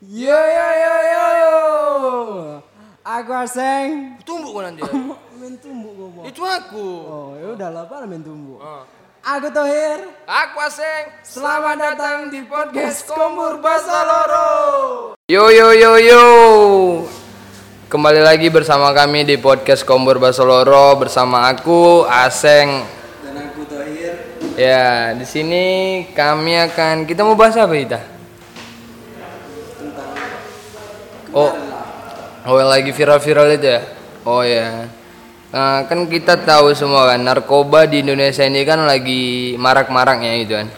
Yo yo yo yo yo. Aku aseng. Tumbuk kok nanti. Main tumbuk ngomong. Itu aku. Oh, ya udah lah, apa main tumbuk. Ah. Aku Tohir. Aku Aseng. Selamat datang di podcast Komur Bahasa Loro. Yo yo yo yo. Kembali lagi bersama kami di podcast Kombur Basoloro bersama aku Aseng. Dan aku Tohir. Ya, di sini kami akan kita mau bahas apa kita? Tentang Oh, oh lagi viral-viral itu ya? Oh ya. Nah, kan kita tahu semua kan narkoba di Indonesia ini kan lagi marak-maraknya gitu kan.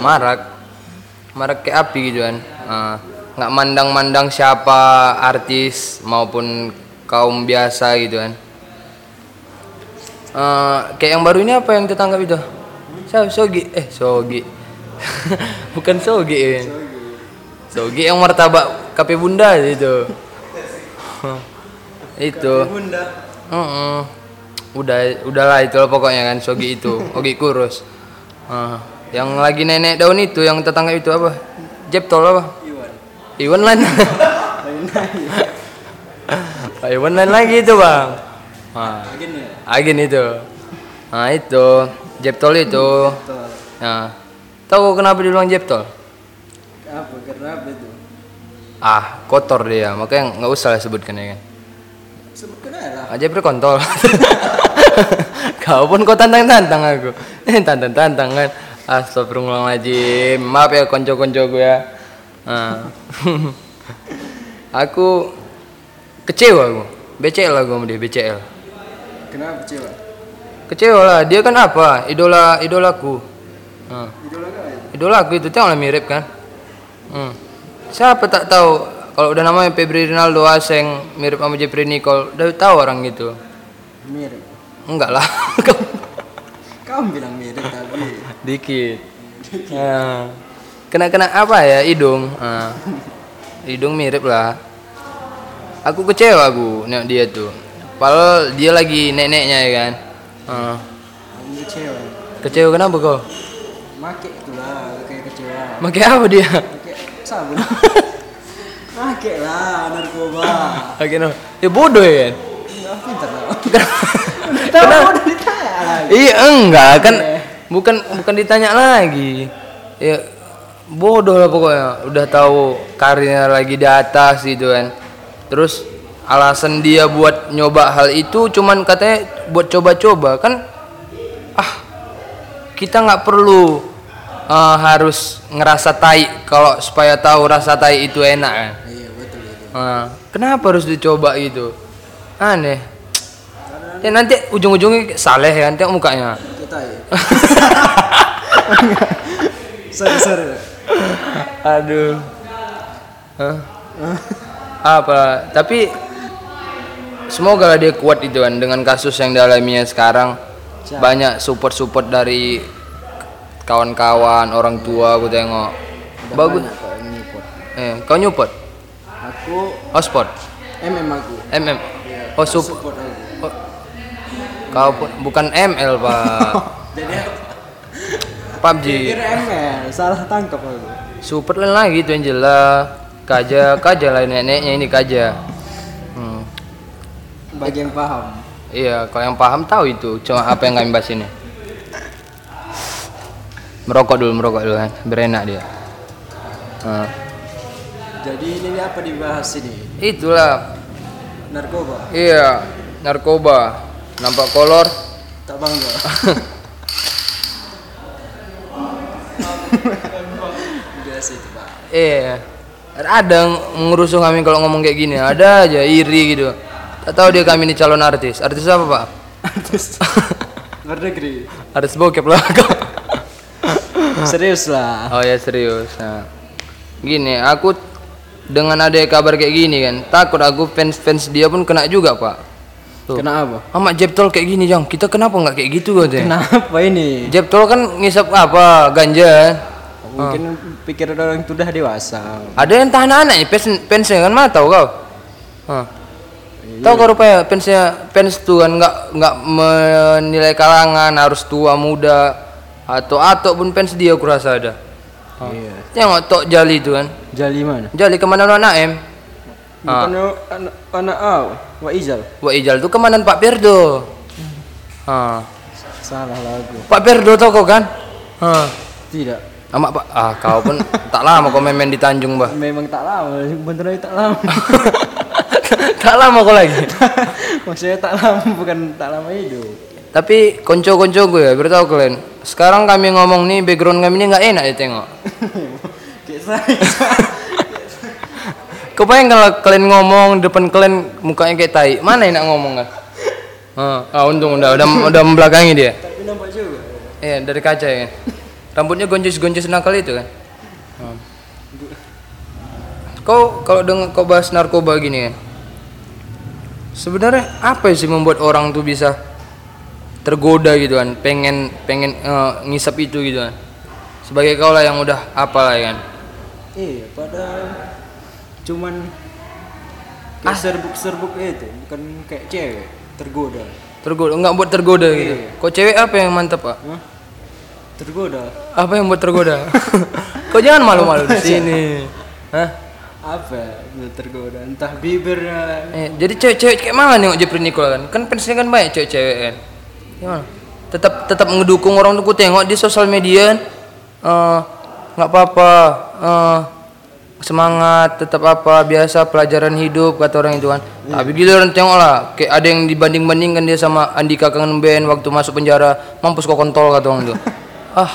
Marak. Marak kayak api gitu kan. Nah, nggak mandang-mandang siapa artis maupun kaum biasa gitu kan. Eh, kayak yang baru ini apa yang tertangkap itu? Siapa? Sogi? Eh, Sogi. Bukan Sogi. Sogi yang martabak kape bunda itu. itu. Bunda. Heeh. Udah udahlah itu pokoknya kan Sogi itu. Ogi kurus. Ah, yang lagi nenek daun itu yang tetangga itu apa? Jeptol apa? Iwan. Iwan lain. Iwan lain lagi itu, Bang. Ah, Gini. Agin itu. Nah, itu Jeptol itu. Nah, tahu kenapa dibilang Jeptol? Apa? Karena apa itu? Ah, kotor dia, makanya nggak usah lah sebutkan ya kan. Sebutkan aja lah. aja kontol. Kau pun kau tantang-tantang aku. Eh tantang-tantang kan. Astagfirullahaladzim. Maaf ya konco-konco gue ya. Nah. aku kecewa aku. BCL aku sama dia BCL Kenapa kecewa? kecewa lah. Dia kan apa? Idola idolaku. Nah, Idola aku itu tengoklah mirip kan. Hmm. Siapa tak tahu? Kalau udah namanya Febri Rinaldo Aseng mirip sama Jeffrey Nicole udah tahu orang gitu. Mirip. enggak lah. Kamu bilang mirip tapi. Dikit. Kena kena apa ya? Hidung. Nah, hidung mirip lah. Aku kecewa aku nengok dia tuh. Padahal dia lagi neneknya ya kan? Nah, kamu kecewa. kecewa kenapa kau? Make itulah kayak kecewa. pakai apa dia sabun. Make lah narkoba. pakai no ya bodoh ya Enggak pintar lah. Kenapa? udah ditanya lagi. iya enggak kan Eh. bukan bukan ditanya lagi ya bodoh lah pokoknya udah tahu karirnya lagi di atas gitu kan terus alasan dia buat nyoba hal itu cuman katanya buat coba-coba kan ah kita nggak perlu eh, harus ngerasa tai kalau supaya tahu rasa tai itu enak kan Iya betul itu. Nah, kenapa harus dicoba gitu aneh ya nanti ujung-ujungnya saleh kan tengok mukanya Kita ya. sorry sorry. aduh Hah? apa tapi semoga lah dia kuat itu kan dengan kasus yang dialaminya sekarang Siap. banyak support support dari kawan-kawan orang tua aku tengok Udah bagus eh kau nyupport Aku oh sport MM aku. mm oh support Support aku. oh. kau pun bukan ml pak Jadi PUBG kira ML salah tangkap aku. support lain lagi itu Angela kaja kaja lah neneknya ini kaja hmm. Bagi yang paham. Iya, kalau yang paham tahu itu. Cuma apa yang kami bahas ini. Merokok dulu, merokok dulu kan. Biar enak dia. Nah, Jadi ini apa dibahas ini? itulah. Narkoba. Iya, narkoba. Nampak kolor. Tak bangga. Biasa itu pak. Iya. Ada ngerusuh kami kalau ngomong kayak gini. Ada aja iri gitu. Tak tahu dia kami ini calon artis. Artis apa, Pak? Artis luar negeri. Artis bokep lah. Serius lah. Oh ya serius. Nah, gini, aku dengan ada kabar kayak gini kan, takut aku fans-fans dia pun kena juga pak. Tuh. Kenapa? Amat Jeptol kayak gini jang, kita kenapa nggak kayak gitu katanya? Kenapa ini? Jeptol kan ngisap apa? Ganja. kan? Mungkin pikiran orang itu udah dewasa. Ada yang tahan anak nih, fans fansnya kan mana tahu kau? Hah. Tahu kau rupanya fansnya fans tuh kan nggak nggak menilai kalangan harus tua muda atau atau pun fans dia aku rasa ada. Oh. Iya. Tengok Tok Jali itu kan. Jali mana? Jali ke mana anak em? Bukan anak anak Au, Wak Izal. Wah Ijal tuh kemanan Pak Perdo. Ah. Salah lagu. Pak Perdo tau kau kan? Ah. Tidak. Amak Pak, ah kau pun tak lama kau main-main di Tanjung bah. Memang tak lama, beneran tak lama. tak lama kau lagi. Maksudnya tak lama bukan tak lama hidup. Tapi konco-konco gue ya, beritahu kalian. Sekarang kami ngomong nih, background kami ini nggak enak ya tengok. Kebayang kalau kalian ngomong depan kalian mukanya kayak tai, mana enak ngomong kan? Ah, untung udah udah udah membelakangi dia. Tapi nampak juga. Iya dari kaca ya kan. Rambutnya gonjis-gonjis nakal itu kan. Hmm. Kau kalau dengan kau bahas narkoba gini kan. Sebenarnya apa sih membuat orang tuh bisa tergoda gitu kan, pengen pengen eh, ngisap itu gitu kan. Sebagai kau lah yang udah apa lah ya kan. Iya, pada cuman kayak serbuk-serbuk itu, bukan kayak cewek tergoda. Tergoda, enggak buat tergoda gitu. Kok cewek apa yang mantap, Pak? Tergoda. Apa yang buat tergoda? Kau jangan malu-malu di sini. Hah? Apa? Buat tergoda. Entah bibirnya. Eh, jadi cewek-cewek kayak mana nengok Jepri Nicole kan? Kan kan banyak cewek-cewek kan. Gimana? Tetap tetap ngedukung orang tuh ku tengok di sosial media kan. Eh, nggak apa-apa. eh, semangat tetap apa biasa pelajaran hidup kata orang itu kan. Tapi giliran tengok lah kayak ada yang dibanding-bandingkan dia sama Andika Kangen Band waktu masuk penjara mampus kok kontol kata orang itu. ah.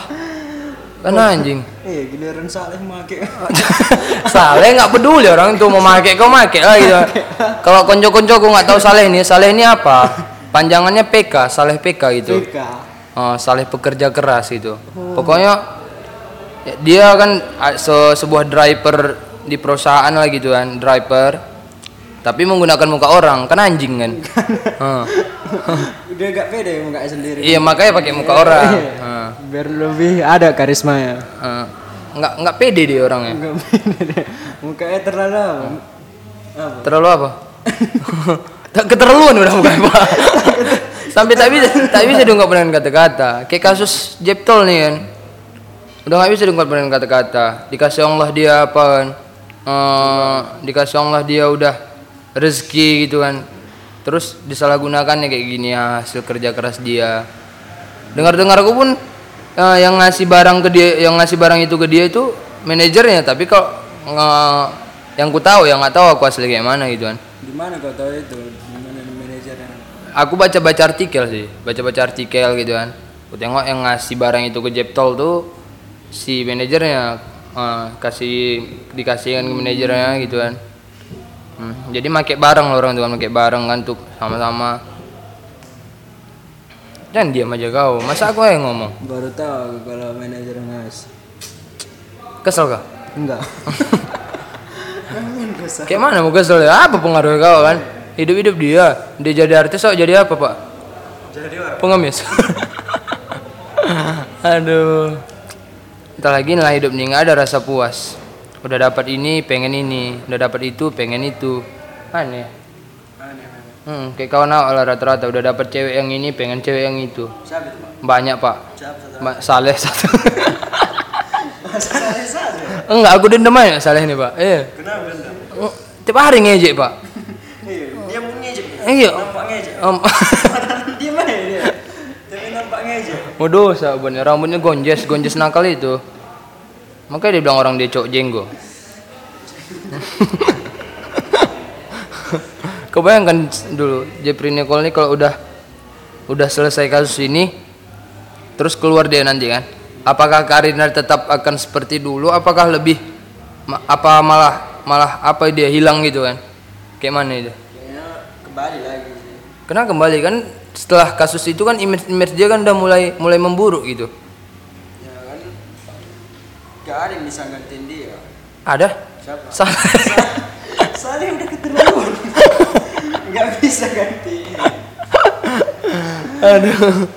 Kan anjing. Eh, giliran saleh make. Saleh nggak peduli orang itu mau make kau make lah gitu. Kalau konco-konco gue nggak tahu Saleh ini, Saleh ini apa? Panjangannya PK, Saleh PK gitu. PK. Oh, Saleh pekerja keras itu. Pokoknya ya, dia kan se- sebuah driver di perusahaan lah gitu kan, driver. Tapi menggunakan muka orang, kan anjing kan. Udah gak pede mukanya sendiri. Iya makanya pakai muka orang. Heeh. Biar lebih ada karismanya. Heeh. Nggak nggak pede dia orangnya. Enggak pede. Mukanya terlalu? Apa? Terlalu apa? Keterlaluan udah bukan pak. Sampai tak bisa tak bisa diungkapkan dengan kata-kata. Kayak kasus Jeptol nih kan. Udah nggak bisa diungkapkan dengan kata-kata. Dikasih Allah dia apa kan? Eh, dikasih Allah dia udah rezeki gitu kan. Terus disalahgunakannya kayak gini ya hasil kerja keras dia. Dengar-dengar aku pun eh, yang ngasih barang ke dia, yang ngasih barang itu ke dia itu manajernya. Tapi kalau nge- yang ku tahu, yang nggak tahu aku asli kayak mana gitu kan. Di mana kau tahu itu? Aku baca-baca artikel sih, baca-baca artikel gitu kan. Aku tengok yang ngasih barang itu ke Jeptol tuh si manajernya eh, kasih dikasihkan ke manajernya gitu kan. Hmm, jadi make bareng loh orang tuh kan, make bareng kan tuh sama-sama. Dan diam aja kau, masa aku yang ngomong? Baru tahu kalau manajer ngas. Kesel kah? Enggak. Kayak mana mau kesel ya? Apa pengaruh kau kan? Hidup-hidup dia, dia jadi artis kok jadi apa pak? Jadi apa? Pengemis. Aduh. Entar lagi lah hidup nih nggak ada rasa puas. Udah dapat ini pengen ini, udah dapat itu pengen itu. Aneh. Aneh memang. Hmm, kayak kawan awak lah rata-rata udah dapat cewek yang ini pengen cewek yang itu. Siapa itu, Pak? Banyak pak. Siapa satu? Mbak Saleh satu. Saleh. Enggak, aku dendam aja Saleh ini pak. Iya. Kenapa? Oh, Tiap hari ngejek pak. Iya, dia mau ngejek. Iya. Nampak ngejek. Om. dia mana dia? Tapi nampak. Mau dosa bener rambutnya gonjes, gonjes nakal itu. Makanya dia bilang orang dia cowok jenggo. Kebayangkan dulu Jeffrey Nicole ini kalau udah udah selesai kasus ini terus keluar dia nanti kan. Apakah karirnya tetap akan seperti dulu apakah lebih apa malah malah apa dia hilang gitu kan? Kayak mana itu? Kembali lagi sih. Karena kembali kan setelah kasus itu kan image image dia kan udah mulai mulai memburuk gitu. Ya kan gak ada yang bisa gantiin dia. Ada? Siapa? Salah. Saleh udah keterlaluan. Gak bisa ganti. Aduh.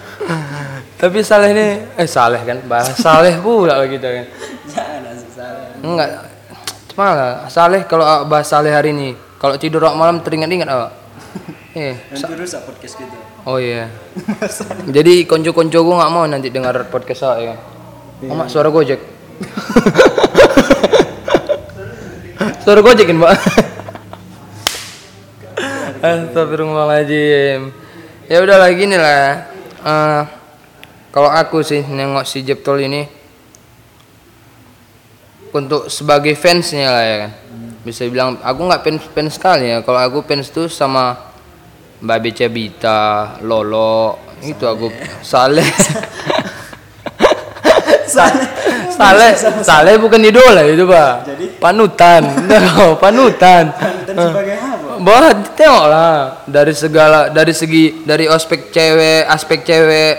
Tapi Saleh ini eh Saleh kan bahas Saleh pula kita kan. Jangan Saleh. Enggak. Cuma lah, Saleh kalau bahas Saleh hari ini, kalau tidur malam teringat-ingat awak. Eh, rusak podcast kita. oh iya. Jadi konco-konco gue nggak mau nanti dengar podcast awak ya. Mama suara Gojek. Suara gojekin, Pak. Astagfirullahaladzim. Ya udah lagi nih lah. Eh, kalau aku sih nengok si Jeptol ini untuk sebagai fansnya lah ya kan. Bisa bilang aku nggak fans fans sekali ya. Kalau aku fans tuh sama Mbak Beca Bita, Lolo, itu aku Saleh. Saleh, Saleh bukan idola itu pak, panutan, no, panutan. Dan sebagai apa? Bah, lah dari segala dari segi dari aspek cewek, aspek cewek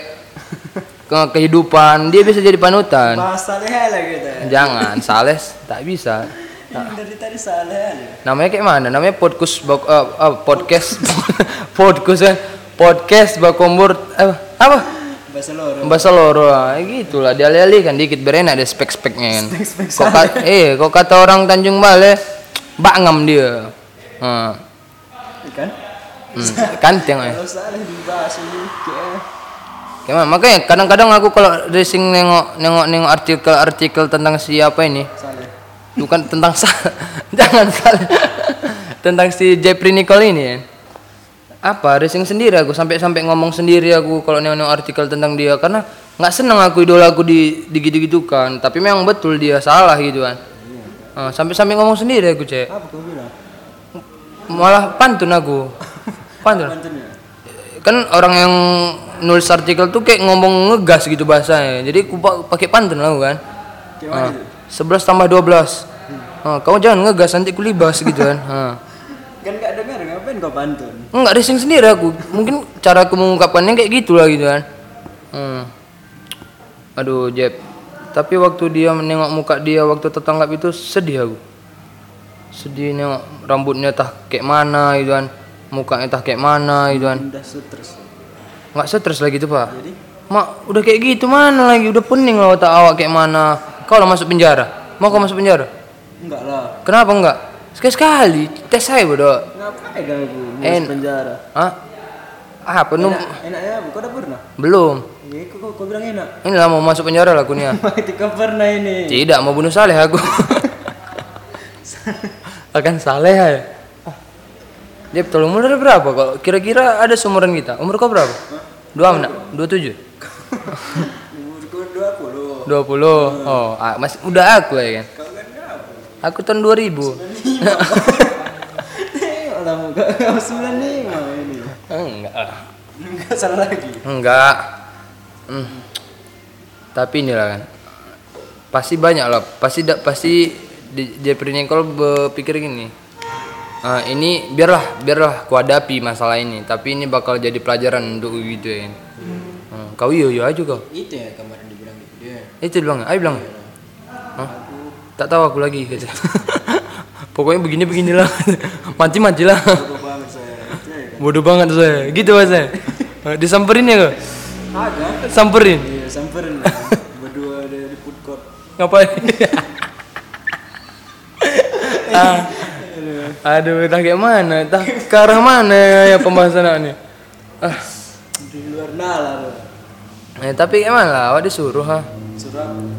ke kehidupan dia bisa jadi panutan. Bahas saleh lah kita. Jangan, Saleh tak bisa. Dari tadi saleh aja. Namanya kayak mana? Namanya podcast bak- eh, eh, podcast podcast kan podcast bakombur eh, apa? Bahasa loro. Bahasa loro ah, gitulah dialih-alih kan dikit berenak ada spek-speknya kan. Kok ka- eh kok kata orang Tanjung Balai bangam dia. Ah, Kan? hmm, kanteng eh. Kalau saleh dibahas ini Gimana? Makanya kadang-kadang aku kalau racing nengok nengok nengok artikel-artikel tentang siapa ini. Bukan tentang jangan salah tentang si Jeffrey Nicole ini. Ya. apa? Racing sendiri aku. Sampai sampai ngomong sendiri aku kalau nengok artikel tentang dia. Karena nggak senang aku idola aku di digitu gitukan tapi memang betul dia salah gitu kan. Ah, sampai sampai ngomong sendiri aku cek. Apa kau bilang? malah pantun aku. Pantun. Pantunnya. kan orang yang nulis artikel tuh kayak ngomong ngegas gitu bahasanya. Jadi aku pa- pakai pantun lah aku kan? 11 tambah 12 Ah, kamu jangan ngegas nanti ku libas gitu kan. Ah. Kan gak dengar ngapain kau pantun? enggak racing sendiri aku. Mungkin cara aku mengungkapkannya kayak gitu lah gitu kan. Hmm. aduh Jeb. Tapi waktu dia menengok muka dia waktu tertangkap itu sedih aku. Sedih nengok rambutnya tah kayak mana gitu kan. Mukanya tah kayak mana gitu kan. Udah stres. nggak stres lagi tuh pak. Jadi? Mak udah kayak gitu mana lagi? Udah pening lah otak awak kayak mana kau lah masuk penjara mau kau masuk penjara enggak lah. kenapa enggak sekali sekali tes saya bodoh Ngapain? En- Masuk penjara. Hah? apa nu Enak, enaknya apa? Kau udah pernah? belum Ya, kau, kau, kau bilang enak. inilah mau masuk penjara lah aku nih ya. Itu kau pernah ini. tidak mau bunuh saleh aku akan saleh ya dia tolong umur berapa kok kira-kira ada seumuran kita umur kau berapa dua enggak dua tujuh 20. dua puluh oh ah, masih udah aku ya kan aku tahun 2000 Tengok lah muka kau 95 ini. enggak lah Enggak salah lagi. Enggak. Hmm. Tapi inilah kan. Pasti banyak lah. Pasti da, pasti di Jeffrey Nicole berpikir gini. "Ah, ini biarlah biarlah ku hadapi masalah ini. Tapi ini bakal jadi pelajaran untuk gitu ya. Hmm. Kau iyo iyo aja kau. Itu ya kemarin dibilang dia. Itu bilang. Ayo bilang. Hah? Tak tahu aku lagi gitu. Pokoknya begini beginilah. Manci lah. Bodoh banget saya. Ya kan. Bodoh banget saya. Gitu bahasa. Disamperin ya kau? Ada. Samperin. Iya, samperin. Berdua ada di food court. ngapain ah, aduh entah kayak mana entah ke arah mana ya pembahasan ini ah Di luar nalar. eh, tapi mana lah awak disuruh ha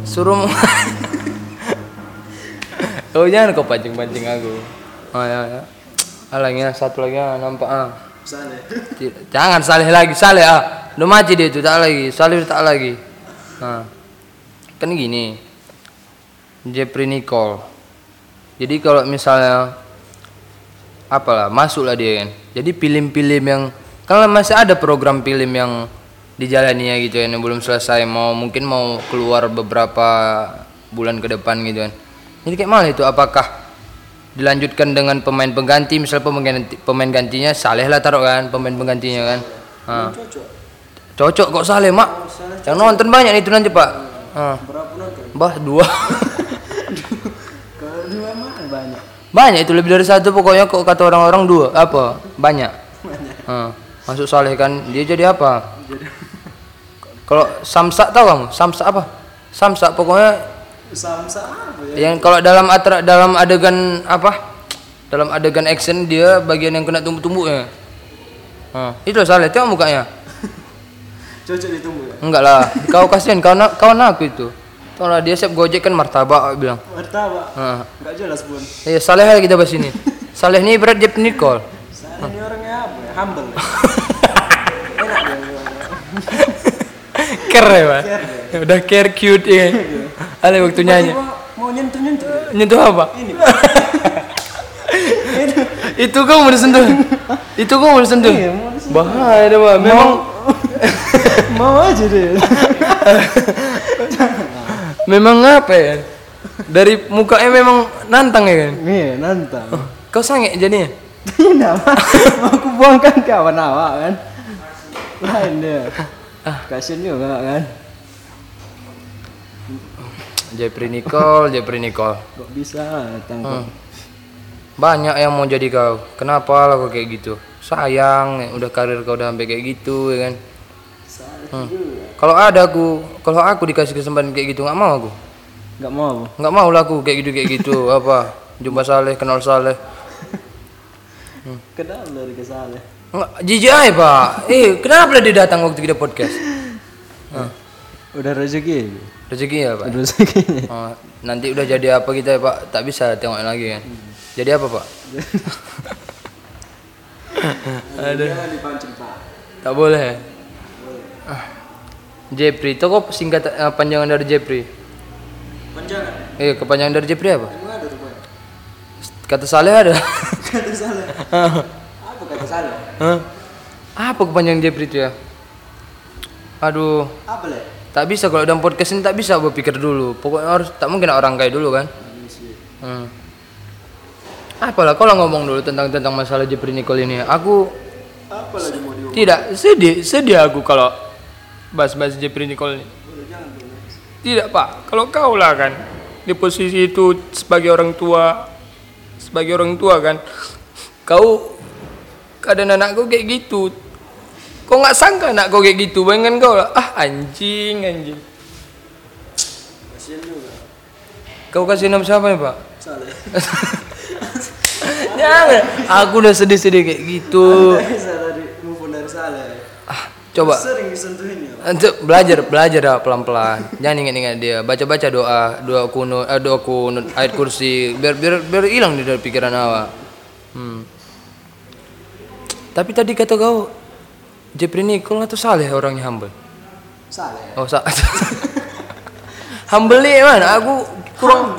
Suruh mau kau jangan kau pancing pancing aku. Ah ya ya. Ah, satu lagi ah, nampak ah. Ti- jangan saleh lagi saleh ah. Udah mati dia itu tak lagi. Saleh tak lagi. Nah kan gini. Jeffrey Nicole. Jadi kalau misalnya apalah masuklah dia kan. Jadi film-film yang kalau masih ada program film yang dijalani ya gitu kan yang belum selesai mau mungkin mau keluar beberapa bulan ke depan gitu kan. Jadi kayak mana itu apakah dilanjutkan dengan pemain pengganti misal pemain ganti, pemain gantinya Saleh lah taruh kan pemain penggantinya kan? Ah. Cocok. cocok kok Saleh mak. Yang nonton banyak itu nanti pak. Ah. Berapa nonton? bah dua. Kalau dua mana banyak. banyak itu lebih dari satu pokoknya kok kata orang-orang dua. Apa? Banyak. Ah. masuk Saleh kan dia jadi apa kalau Samsa tahu kamu Samsa apa Samsa pokoknya Samsa apa ya? yang kalau dalam atra, dalam adegan apa dalam adegan action dia bagian yang kena tumbuk-tumbuknya Ah, itu Saleh tengok mukanya Cocok ditunggu ya. enggak lah kau kasihan kau kawan aku itu Tau lah dia siap gojek kan martabak bilang. Martabak. Nah, Enggak jelas pun. iya Saleh kita bahas ini. Saleh ini berat Jep Nicole. Saya ini orangnya apa ya? Humble. ya. Enak dia. Care ya, Pak. Care Udah care cute ya. Ale waktu nyanyi. Mau nyentuh nyentuh. Nyentuh apa? Ini. Itu kau mau disentuh. Itu kau mau disentuh. Iya, mau disentuh. Bahaya deh, Pak. Memang Mau aja deh. memang apa ya? Dari mukanya memang nantang ya kan? Iya, nantang. Kau sange jadinya? Tidak, mau aku buangkan kawan awak kan. Lain dia. Kasian juga kan. Jepri Nicole, Jepri Nicole. Kok bisa tangkap? Banyak yang mau jadi kau. Kenapa lah kau kayak gitu? Sayang, ya, udah karir kau udah sampai kayak gitu ya kan? Hmm. Kalau ada aku, kalau aku dikasih kesempatan kayak gitu nggak mau aku. Enggak mau. Nggak mau lah aku kayak gitu kayak gitu apa? Jumpa Saleh, kenal Saleh. Kenapa dari kesaleh? Nggak, jijik aja pak. Eh, kenapa dia datang waktu kita podcast? Udah rezeki. Rezeki ya pak. Udah rezeki. Oh, nanti udah jadi apa kita ya pak? Tak bisa tengok lagi kan? Jadi apa pak? Ada. Dipancing pak. Tak boleh. ya? Ah. Jepri, itu kok singkat eh, panjangan dari Jepri? Panjangan. Eh, kepanjangan dari Jepri apa? Emang ada rupanya. Kata Saleh ada. Kata salah. Salah? Hah? Apa kepanjangan Jepri itu ya? Aduh, Apa le? tak bisa kalau dalam podcast ini tak bisa berpikir dulu. Pokoknya harus tak mungkin orang kayak dulu kan? Hmm. Apalah kalau ngomong dulu tentang tentang masalah Jepri Nicole ini. Aku Apa lagi mau diomong? tidak sedih, sedih aku kalau bahas-bahas Jepri Nicole ini. Tidak pak, kalau kau lah kan di posisi itu sebagai orang tua, sebagai orang tua kan, kau keadaan anak kau kayak gitu, kau nggak sangka anak kau kayak gitu, bayangkan kau lah, ah anjing anjing. Kasian juga. Kau kasih nama siapa ya pak? Salah. Jangan, aku udah sedih-sedih kayak gitu. Dari dari. Ah, coba belajar belajar dah pelan-pelan. Jangan ingat-ingat dia, baca-baca doa, doa kunut, eh, doa kunut, ayat kursi, biar biar biar hilang di dalam pikiran awak. Hmm. Tapi tadi kata kau Jepri Nicole atau Saleh orangnya humble? Salah. Oh, sa humble nih mana? Aku kurang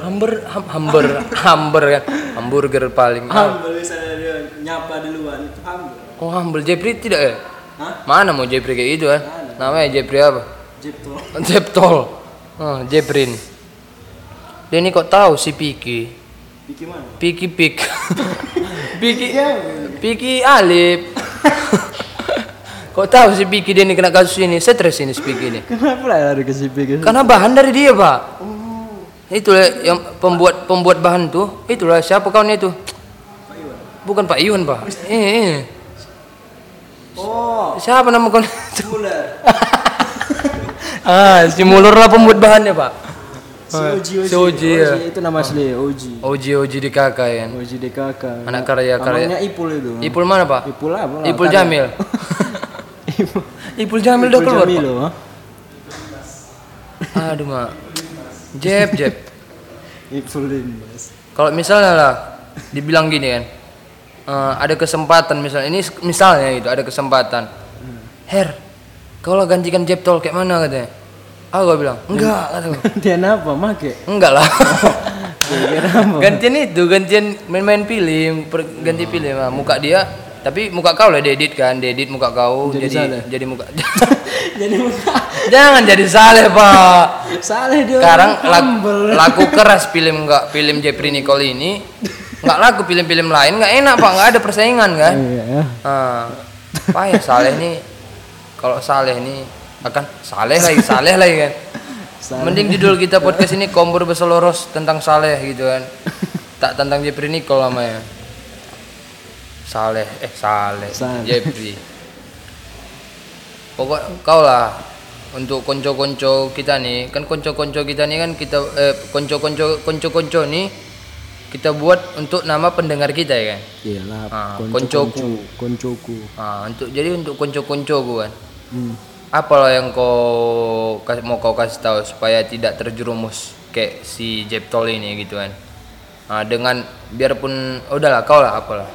Humble. ham, hamber hamber kan hamburger paling Humble misalnya dia nyapa duluan itu humble. oh humble Jepri tidak ya Hah? mana mau Jepri kayak gitu kan namanya Jepri apa Jepto. Jeptol oh, Jeprin dia ini kok tahu si Piki Piki mana? Piki Pik Piki Ya, Piki Alip. Kok tahu si Piki dia ini kena kasus ini? Stres ini si Piki ini Kenapa lah lari ke si Piki? karena bahan dari dia pak. Itulah yang pembuat pembuat bahan tuh itulah siapa kawan itu bukan Pak Iwan pak. Eh, eh. Oh, siapa nama kawan itu Muller. ah si Mulur lah pembuat bahannya pak Si Oji Oji. Si Oji, ya. Itu nama asli Oji. Oji Oji di kakak ya Oji DKK. Anak karya-karya. Namanya Ipul itu. Ipul mana pak Ipul apa? lah? Ipul Karya. Jamil Ipul. Ipul Jamil udah Ipul keluar Jamil Pak. loh. aduh mak Jeb Jeb Ipulin, Mas. kalau misalnya lah dibilang gini kan eh, ada kesempatan misalnya ini misalnya gitu ada kesempatan Her kau lah gantikan Jeb Tol kayak mana katanya aku gak bilang enggak kata. Gantian apa? Make. enggak lah gantian itu gantian main-main film per- ganti film lah. muka dia tapi muka kau lah diedit kan diedit muka kau Jadi jadi Saleh. jadi muka Jadi muka. jangan jadi saleh pak Salah dia. sekarang laku keras film nggak film Jeffrey Nicole ini nggak laku film-film lain nggak enak pak nggak ada persaingan kan Iya ya. ah payah saleh nih kalau saleh nih akan saleh lagi saleh lagi kan Salah. mending judul kita podcast ini kompor beseloros tentang saleh gitu kan tak tentang Jeffrey Nicole namanya saleh eh saleh Saleh. Jeffrey pokok kau lah untuk konco-konco kita nih kan konco-konco kita nih kan kita eh, konco-konco konco-konco nih kita buat untuk nama pendengar kita ya kan Iyalah. Ah, konco- koncoku. konco- Koncoku. ah untuk jadi untuk konco-konco gua kan Hmm. Apa lah yang kau mau kau kasih tahu supaya tidak terjerumus kayak si Jeptol ini gitu kan nah, dengan biarpun udahlah kau lah apalah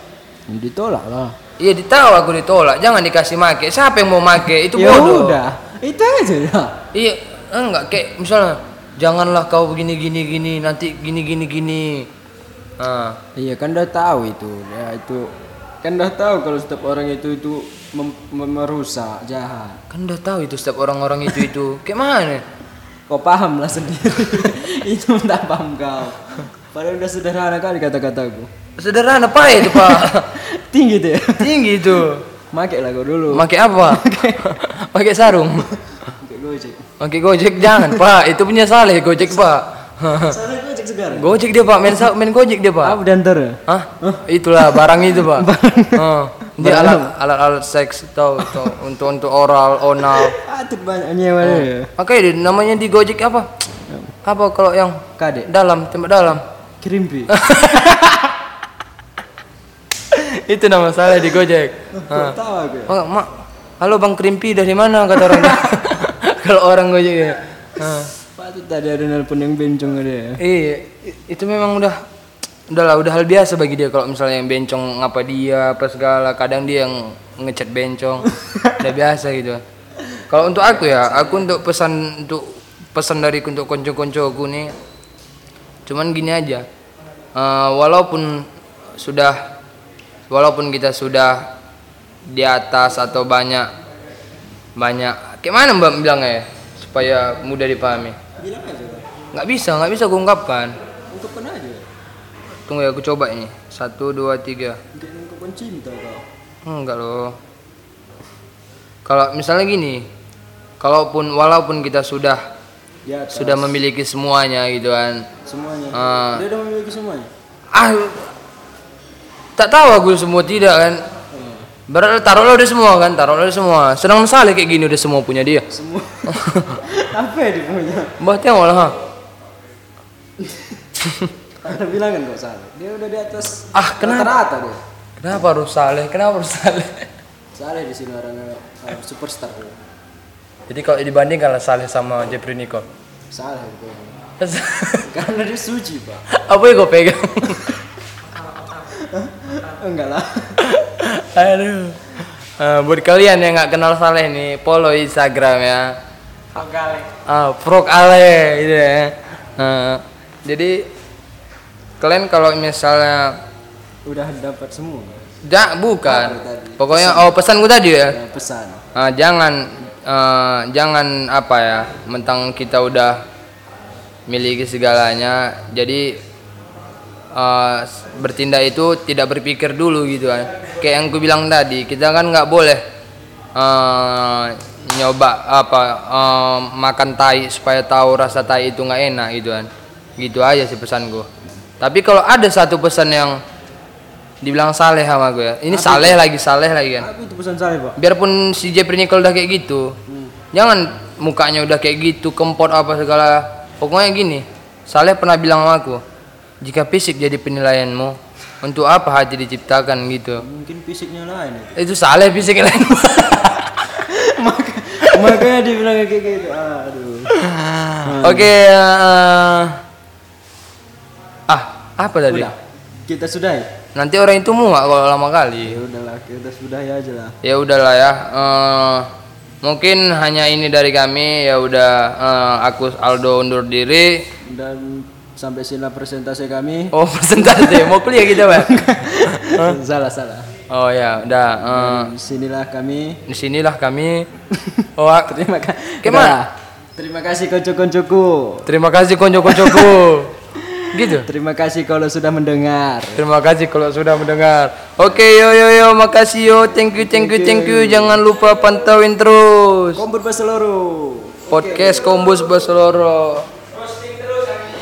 Ditolak lah. iya ditahu aku ditolak jangan dikasih make siapa yang mau make itu ya bodoh udah. Itu aja ya. iya enggak kayak misalnya janganlah kau begini gini gini nanti gini gini gini ah Iya kan udah tahu itu. Ya itu kan udah tahu kalau setiap orang itu itu merusak jahat. kan udah tahu itu setiap orang-orang itu itu kayak mana Kau paham lah sendiri. itu tak paham kau. Padahal udah sederhana kali kata-kataku. sederhana pak itu pak Tinggi tuh ya. tinggi itu Make lah kau dulu. pakai apa pakai sarung Pakai gojek. pakai gojek jangan pak itu punya saleh gojek pak gojek sekarang. gojek dia pak main main gojek dia pak Apa diantar? Hah? Itulah barang itu pak. Oh, dia alat alat alat seks tahu tahu untuk untuk oral onal. Ah, tuh banyak nyewa ya. Makanya dia namanya di Gojek apa? Apa kalau yang Kadek. dalam tembak dalam? Kirimpi. Itu nama saya di Gojek. Tahu aku. Oh, mak, halo bang Krimpi dari mana kata orang? kalau orang Gojek ya. Patut tadi ada nelpon yang bencong ada ya. Iya, itu memang udah udahlah udah hal biasa bagi dia kalau misalnya yang bencong ngapa dia apa segala kadang dia yang ngecat bencong. Udah biasa gitu. Kalau untuk aku ya aku untuk pesan untuk pesan dari untuk konco-koncoku nih cuman gini aja. Eh, walaupun sudah walaupun kita sudah di atas atau banyak banyak kayak mana mbak bilangnya ya supaya mudah dipahami Bilang aja. nggak bisa nggak bisa aku ungkapkan Untuk pernah aja. tunggu ya aku coba ini satu dua tiga Untuk mengungkapkan cinta kau. enggak loh kalau misalnya gini kalaupun walaupun kita sudah Ya, sudah memiliki semuanya gitu kan semuanya. Ah. Dia udah memiliki semuanya. ah tak tahu aku semua tidak kan Berarti taruhlah udah semua kan taruhlah udah semua senang sekali kayak gini udah semua punya dia Semua. Apa ya dia punya? mbah tengok lah ha. Ada bilangan kok salah. Dia udah di atas Ah, kenapa? rata-rata dia. kenapa harus saleh kenapa harus saleh Salah di sini orang orang superstar. dia. jadi kalau dibandingkan lah saleh sama Jeffrey Nicole Salah itu. Karena dia suci, Pak. apa yang kau pegang Enggak lah. Aduh. Eh, buat kalian yang nggak kenal Saleh nih, follow Instagram ya. Ah, Frog Ale gitu ya. Eh, jadi kalian kalau misalnya Udah dapat semua. ja, bukan. Pokoknya oh pesanku tadi ya. Ya, pesan. Ah, jangan eh, jangan apa ya, mentang kita udah miliki segalanya, jadi eh, bertindak itu tidak berpikir dulu gitu kan. Kayak yang ku bilang tadi, kita kan nggak boleh eh, nyoba apa eh, makan tai supaya tahu rasa tai itu nggak enak gitu kan. Gitu aja sih pesanku. Tapi kalau ada satu pesan yang dibilang saleh sama gue, ya, ini saleh lagi saleh lagi kan Apa itu pesan saya, Pak? biarpun si Jeffrey Nicole udah kayak gitu jangan mukanya udah kayak gitu kempot apa segala pokoknya gini Saleh pernah bilang sama aku jika fisik jadi penilaianmu untuk apa hati diciptakan gitu Mungkin fisiknya lain itu. itu Saleh fisik lain Maka, makanya dia bilang kayak gitu. Aduh. oke eh, ah apa tadi Udah. Kita sudahi. nanti orang itu muak kalau lama kali Ya udahlah, kita sudahi aja lah. ya udahlah ya Eh, mungkin hanya ini dari kami ya udah eh, aku Aldo undur diri Dan sampai sini presentasi kami. Oh presentasi mau kuliah kita bang? salah salah. Oh ya udah. Di sinilah kami. di sinilah kami. Oh ak- Terima kasih. Gimana? Terima kasih konco-koncoku. terima kasih konco-koncoku. gitu. Terima kasih kalau sudah mendengar. Terima kasih kalau sudah mendengar. Oke yo yo yo makasih yo thank you thank you thank you jangan lupa pantauin terus Kompor Baseloro. podcast Kombus Baseloro.